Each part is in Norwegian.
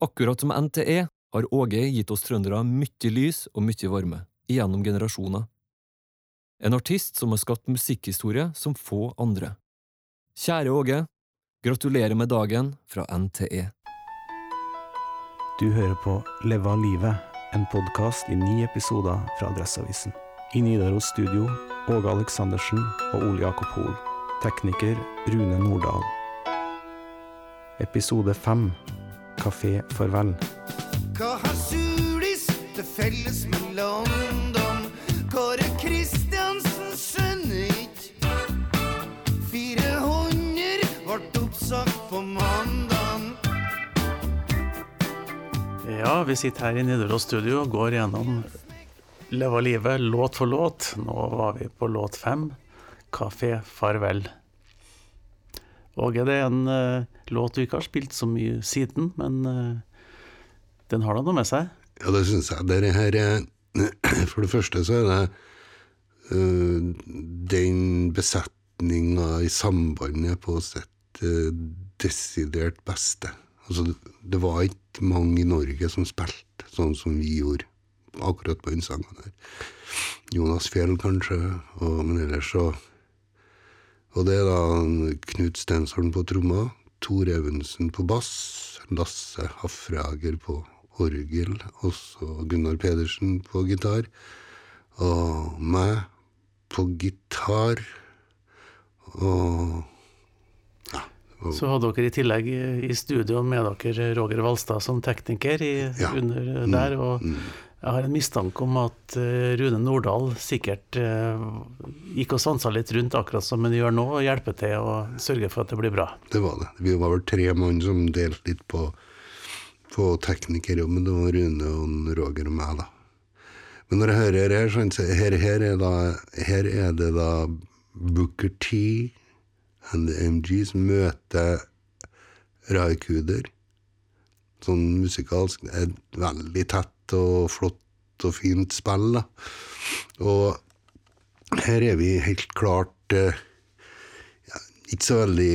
Akkurat som NTE har Åge gitt oss trøndere mye lys og mye varme, gjennom generasjoner. En artist som har skapt musikkhistorie som få andre. Kjære Åge, gratulerer med dagen fra NTE. Du hører på Leve av livet, en podkast i ni episoder fra Adresseavisen. I Nidaros studio Åge Aleksandersen og Ole Jakob Hoel. Tekniker Rune Nordahl. Episode fem Kafé Farvel. Hva har Sulis til felles med London? Kåre Kristiansen skjønner ikke. 400 ble oppsagt på mandag. Ja, vi sitter her i Nidaros studio og går gjennom Leva livet låt for låt. Nå var vi på låt fem, 'Kafé Farvel'. Og det er en uh, låt du ikke har spilt så mye siden, men uh, den har da noe med seg? Ja, det syns jeg. Det her er For det første så er det uh, den besetninga i sambandet på sitt uh, desidert beste. Altså, det var ikke mange i Norge som spilte sånn som vi gjorde, akkurat på den sangen her. Jonas Fjell, kanskje, og, men ellers så og det er da Knut Stensholm på tromma, Tor Evensen på bass, Lasse Hafrager på orgel, og så Gunnar Pedersen på gitar, og meg på gitar, og ja. Og, Så hadde dere i tillegg i studio med dere Roger Valstad som tekniker i, Ja. under der. og mm, Jeg har en mistanke om at eh, Rune Nordahl sikkert eh, gikk og sansa litt rundt, akkurat som han gjør nå, og hjelper til å sørge for at det blir bra. det var det. Vi var vel tre mann som delte litt på, på teknikerjobben. Det var Rune og Roger og meg, da. Men når jeg hører her, så her, her, er da, her er det da Booker T and the MGs møter Raikuder. Sånn musikalsk. Det er veldig tett og flott og fint spill, da. Og her er vi helt klart eh, ikke så veldig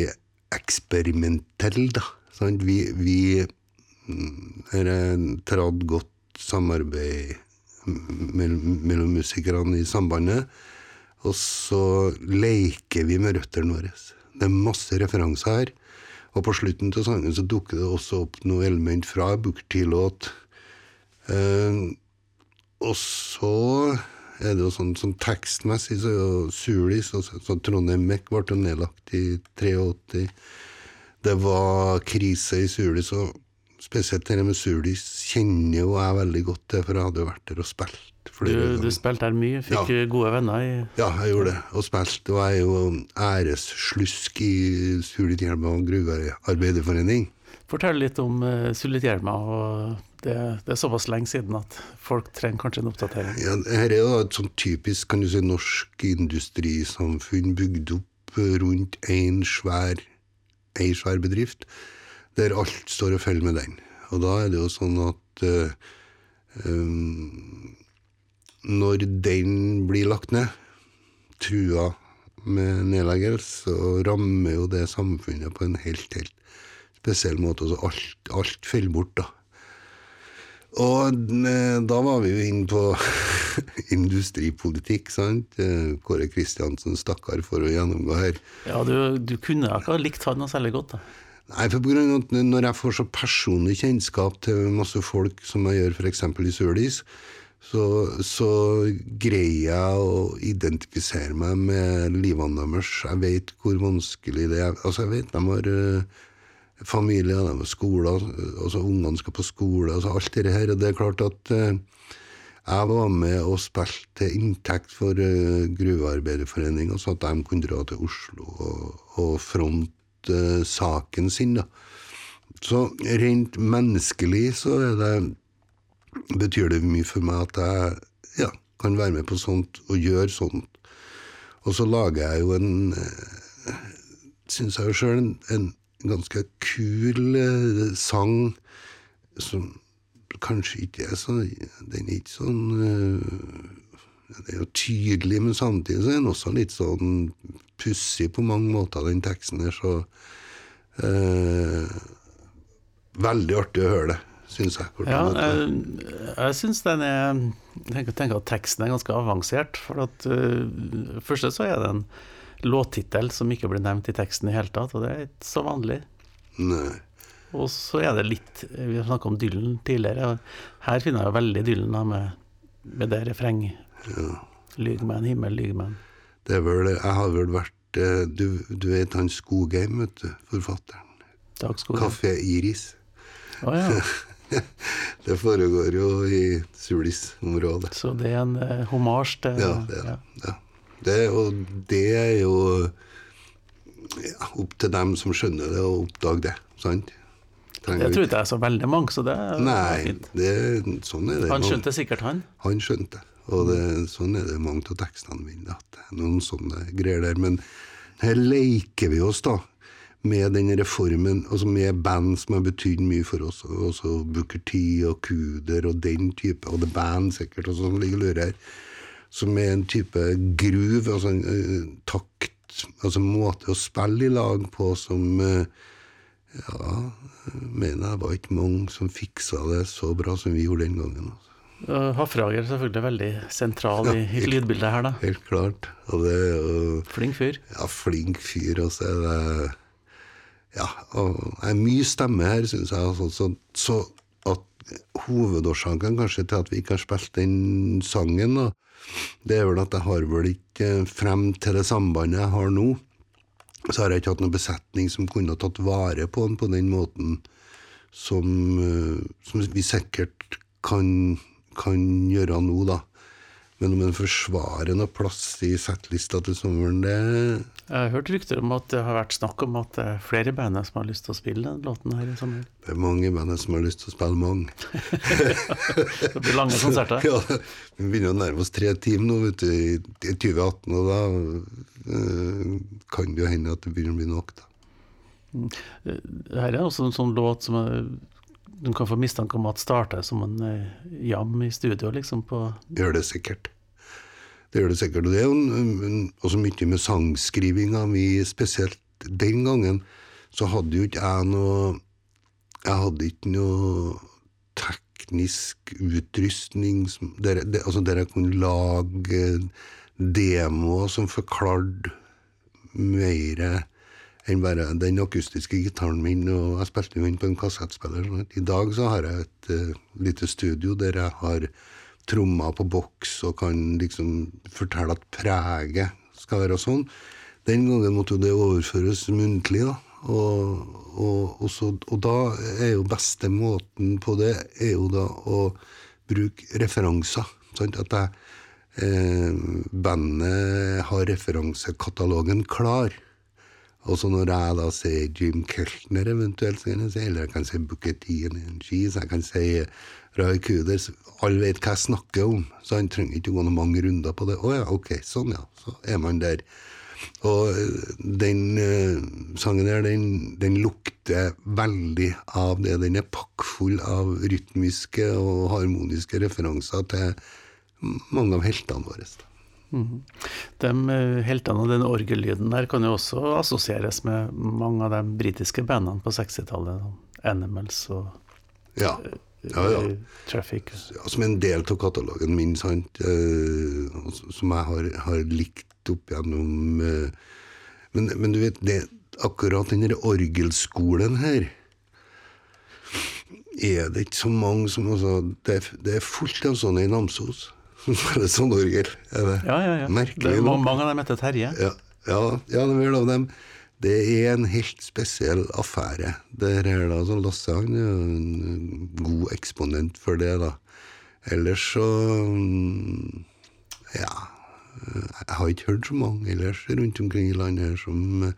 eksperimentelle, da. Sant? Vi, vi mm, et tradd godt samarbeid mellom, musikerne i sambandet. Og så leker vi med røttene våre. Det er masse referanser her. Og på slutten av sangen så dukker det også opp noe element fra Booker T-låt. Eh, og så er det jo sånn, sånn tekstmessig så er jo Sulis så, så Trondheim Mek ble jo nedlagt i 83. Det var krise i Sulis, og spesielt det med Sulis kjenner jo jeg veldig godt til, for jeg hadde jo vært der og spilt. Du, du spilte her mye, fikk Ja. gode venner i Ja, jeg gjorde det, og spilte. Og jeg er jo æresslusk i Sulitjelma gruvearbeiderforening. Fortell litt om uh, Sulitjelma. og det, det er såpass lenge siden at folk trenger kanskje en oppdatering. Ja, her er jo et sånn typisk kan du si, norsk industrisamfunn bygd opp rundt én svær, ei svær bedrift, der alt står og faller med den. Og da er det jo sånn at uh, um, når den blir lagt ned, trua med nedleggelse, så rammer jo det samfunnet på en helt, helt spesiell måte. Altså alt, alt faller bort, da. Og eh, da var vi jo inne på industripolitikk, sant. Eh, Kåre Kristiansen, stakkar, for å gjennomgå her. Ja, du, du kunne ikke ha likt han noe særlig godt, da. Nei, for på grunn av at når jeg får så personlig kjennskap til masse folk som jeg gjør f.eks. i Sølis, så, så greier jeg å identifisere meg med livene deres. Jeg vet hvor vanskelig det er. Altså, jeg vet de har eh, familie, de har skole, altså ungene skal på skole, altså alt det her. Og det er klart at eh, jeg var med og spilte til inntekt for uh, Gruvearbeiderforeninga, så at de kunne dra til Oslo og, og fronte eh, saken sin. da. Så rent menneskelig så det, betyr det mye for meg at jeg ja, kan være med på sånt og gjøre sånt. Og så lager jeg jo en uh, Syns jeg jo sjøl en, en ganske kul eh, sang som kanskje ikke er så Den er ikke sånn eh, Den er jo tydelig, men samtidig så er den også litt sånn pussig på mange måter, den teksten der, så eh, Veldig artig å høre det. syns jeg. Ja, jeg, jeg syns den er Jeg tenker, tenker at teksten er ganske avansert. For at uh, Først så er den en låttittel som ikke blir nevnt i teksten i hele tatt, og det er ikke så vanlig. Nei. Og så er det litt Vi har snakka om Dylan tidligere, og her finner jeg jo veldig Dylan da, med, med det refreng. Lyg meg en himmel, lyg meg en Det er vel Jeg har vel vært eh, Du, du vet han Skogheim, vet du, forfatteren. dagskole. Kafé Iris. Å ja. Det foregår jo i Sulis-området. Så det er en eh, homasj til Ja, det er det. Ja. Det, og det er jo ja, opp til dem som skjønner det, å oppdage det. Sant? Trenger Det tror ikke- jeg er så veldig mange, så det er Nei, fint. det, sånn er det. Han skjønte sikkert, han. Han skjønte. Og det, sånn er det mange av tekstene mine. At det er noen sånne greier der. Men her leker vi oss, da. Med den reformen, altså med band som har betydd mye for oss. Også Booker T og Kuder og den type, og The Band sikkert, og sånn ligger og lurer her. Som er en type groove, altså en uh, takt, altså en måte å spille i lag på som uh, Ja, mener jeg var ikke mange som fiksa det så bra som vi gjorde den gangen. altså. Hafrager er selvfølgelig veldig sentral i, i lydbildet her, da. Helt klart. Og det og, Flink fyr. ja, flink fyr, og så er det Ja, og det er mye stemme her, syns jeg. Altså, så, så at hovedårsaken kanskje til at vi ikke har spilt den sangen, da, det er vel at jeg har vel ikke frem til det sambandet jeg har nå, så har jeg ikke hatt noen besetning som kunne tatt vare på den på den måten som, eh, som vi sikkert kan, kan gjøre nå, da. Men om en forsvarer noe plass i settlista til sommeren, det Jeg har hørt rykter om at det har vært snakk om at det er flere band som har lyst til å spille den låten her i sommer. Det er mange band som har lyst til å spille mange. Det blir lange konserter. Ja, Vi begynner å nærme oss tre timer nå, vet du, i i 2018, og da uh, kan det jo hende at det begynner å bli nok, da. Her er også en sånn låt som er, du kan få mistanke om at starter som en eh, jam i studio, liksom, på Gjør det sikkert. Det gjør det sikkert. Og det er jo også mye med sangskrivinga mi, spesielt den gangen, så hadde jo ikke jeg noe Jeg hadde ikke noe teknisk utrustning som, der, det, altså der jeg kunne lage demoer som forklarte mer enn bare den akustiske gitaren min, og jeg spilte jo inn på en kassettspiller. sånn I dag så har jeg et uh, lite studio der jeg har trommer på boks og kan liksom fortelle at preget skal være sånn. Den gangen måtte jo det overføres muntlig, da. Og, og, og, så, og da er jo beste måten på det er jo da å bruke referanser. Sant? At jeg, eh, bandet har referansekatalogen klar. Og så når jeg da sier Jim Keltner eventuelt, så kan jeg si, eller jeg kan si and Cheese, jeg kan si Ray Kuders, alle vet hva jeg snakker om, så han trenger ikke gå noen mange runder på det. Å ja, ok, sånn ja, så er man der. Og eh, den uh, sangen der, den, den lukter veldig av det. Den er pakkfull av rytmiske og harmoniske referanser til mange av heltene våre. De eh, heltene og den orgellyden der kan jo også assosieres med mange av de britiske bandene på 60-tallet. sånn Animals og Ja, ja, ja. eh, Traffic. ja, som en del av katalogen min, sant? Eh, som jeg har, har likt opp gjennom eh, men, men du vet, det, akkurat den orgelskolen her er det ikke så mange som altså, det, det er fullt av sånne i Namsos spiller sånn orgel. Er det? Ja, ja, ja. Det Merkelig er nok. mange av dem heter Terje. Ja, ja, ja det, er av dem. det er en helt spesiell affære. Der er da så Lasse han er en god eksponent for det, da. Ellers så mm, Ja. Jeg har ikke hørt så mange ellers rundt omkring i landet her som,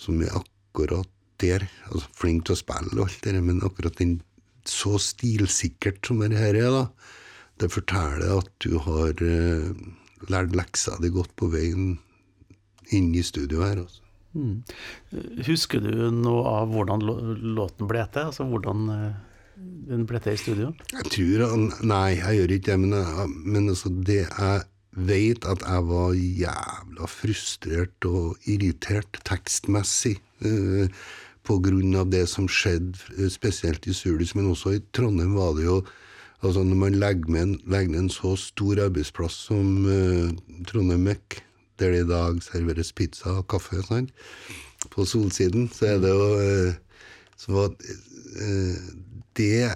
som er akkurat der. Altså flink til å spille og alt det der, men akkurat den så stilsikkert som det her er, da. Det forteller at du har eh, lært leksa di godt på veien inn i studio her. Altså. Husker du noe av hvordan låten ble til? Altså hvordan eh, den ble til i studio? Jeg tror han- Nei, jeg gjør ikke det, men, jeg, men altså det jeg vet at jeg var jævla frustrert og irritert tekstmessig eh, på grunn av det som skjedde, eh, spesielt i Sulis, men også i Trondheim var det jo altså Når man legger, med legger ned en så stor arbeidsplass som uh, Trondheim Mek, der det i dag serveres pizza og kaffe sant? på Solsiden, så er det jo uh, var, uh, Det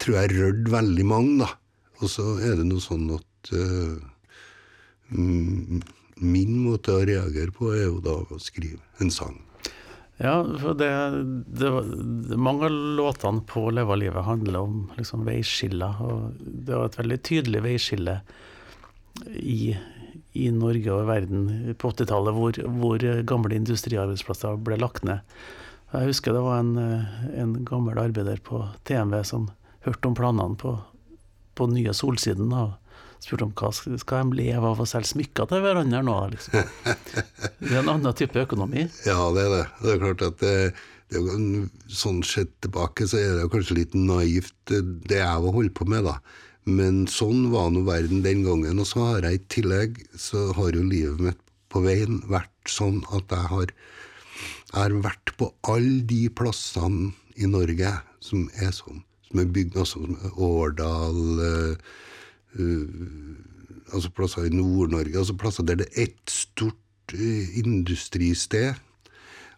tror jeg rørte veldig mange, da. Og så er det noe sånn at min måte å reagere på er jo da å skrive en sang. Ja, for det, det, det Mange av låtene på Leva livet handler om liksom veiskiller. Og det var et veldig tydelig veiskille i, i Norge og verden på 80-tallet, hvor, hvor, gamle industriarbeidsplasser ble lagt ned. Jeg husker det var en, en gammel arbeider på TMV som hørte om planene på, på nye Solsiden. og spurte om hva skal de leve av å selge smykker til hverandre nå, liksom. Det er en annen type økonomi. Ja, det er det. Det er klart at det, det er sånn sett tilbake så er det kanskje litt naivt, det jeg har holdt på med, da. Men sånn var nå verden den gangen. Og så har jeg i tillegg, så har jo livet mitt på veien vært sånn at jeg har, jeg har vært på alle de plassene i Norge som er sånn. Som er bygd, altså Årdal, Uh, altså plasser i Nord-Norge, altså plasser der det er ett stort uh, industristed.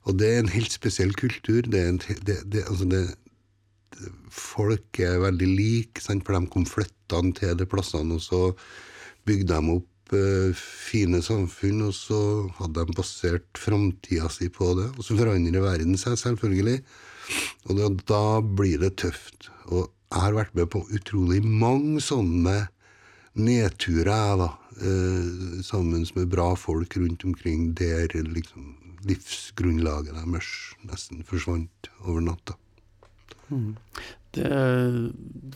Og det er en helt spesiell kultur. Det er en, det, det, altså det, folk er veldig like, sant? for de kom flyttende til de plassene, og så bygde de opp uh, fine samfunn, og så hadde de basert framtida si på det. Og så forandrer verden seg, selvfølgelig. Og da, da blir det tøft. Og jeg har vært med på utrolig mange sånne nedturer, jeg, da. Eh, sammen med bra folk rundt omkring der liksom, livsgrunnlaget deres nesten forsvant over natta. Mm. Det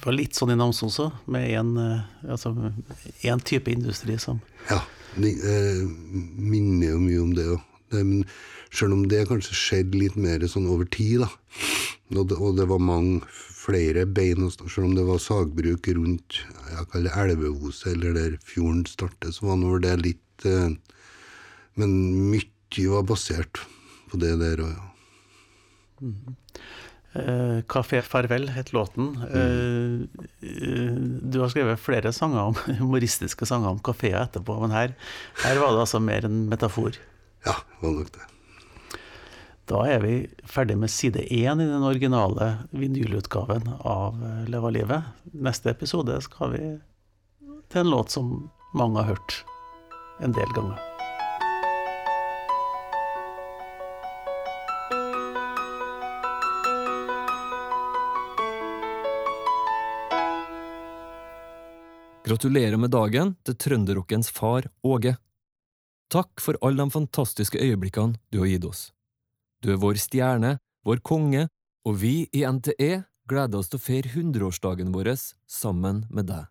var litt sånn i Namsos også, med én altså, type industri som Ja, det eh, minner jo mye om det òg. Men selv om det kanskje skjedde litt mer sånn over tid, da, og det, og det var mange flere bein Selv om det var sagbruk rundt jeg kaller det elveoset, eller der fjorden starter, så var nå det litt eh, Men mye var basert på det der òg, ja. Mm. Eh, Kafé Farvel het låten. Mm. Eh, du har skrevet flere sanger om, humoristiske sanger om kafeer etterpå, men her, her var det altså mer en metafor? Ja, det var nok det. Da er vi ferdig med side én i den originale vinylutgaven av eh, Leva livet. Neste episode skal vi til en låt som mange har hørt en del ganger. Gratulerer med dagen til trønderrockens far Åge. Takk for alle de fantastiske øyeblikkene du har gitt oss. Du er vår stjerne, vår konge, og vi i NTE gleder oss til å feire hundreårsdagen vår sammen med deg.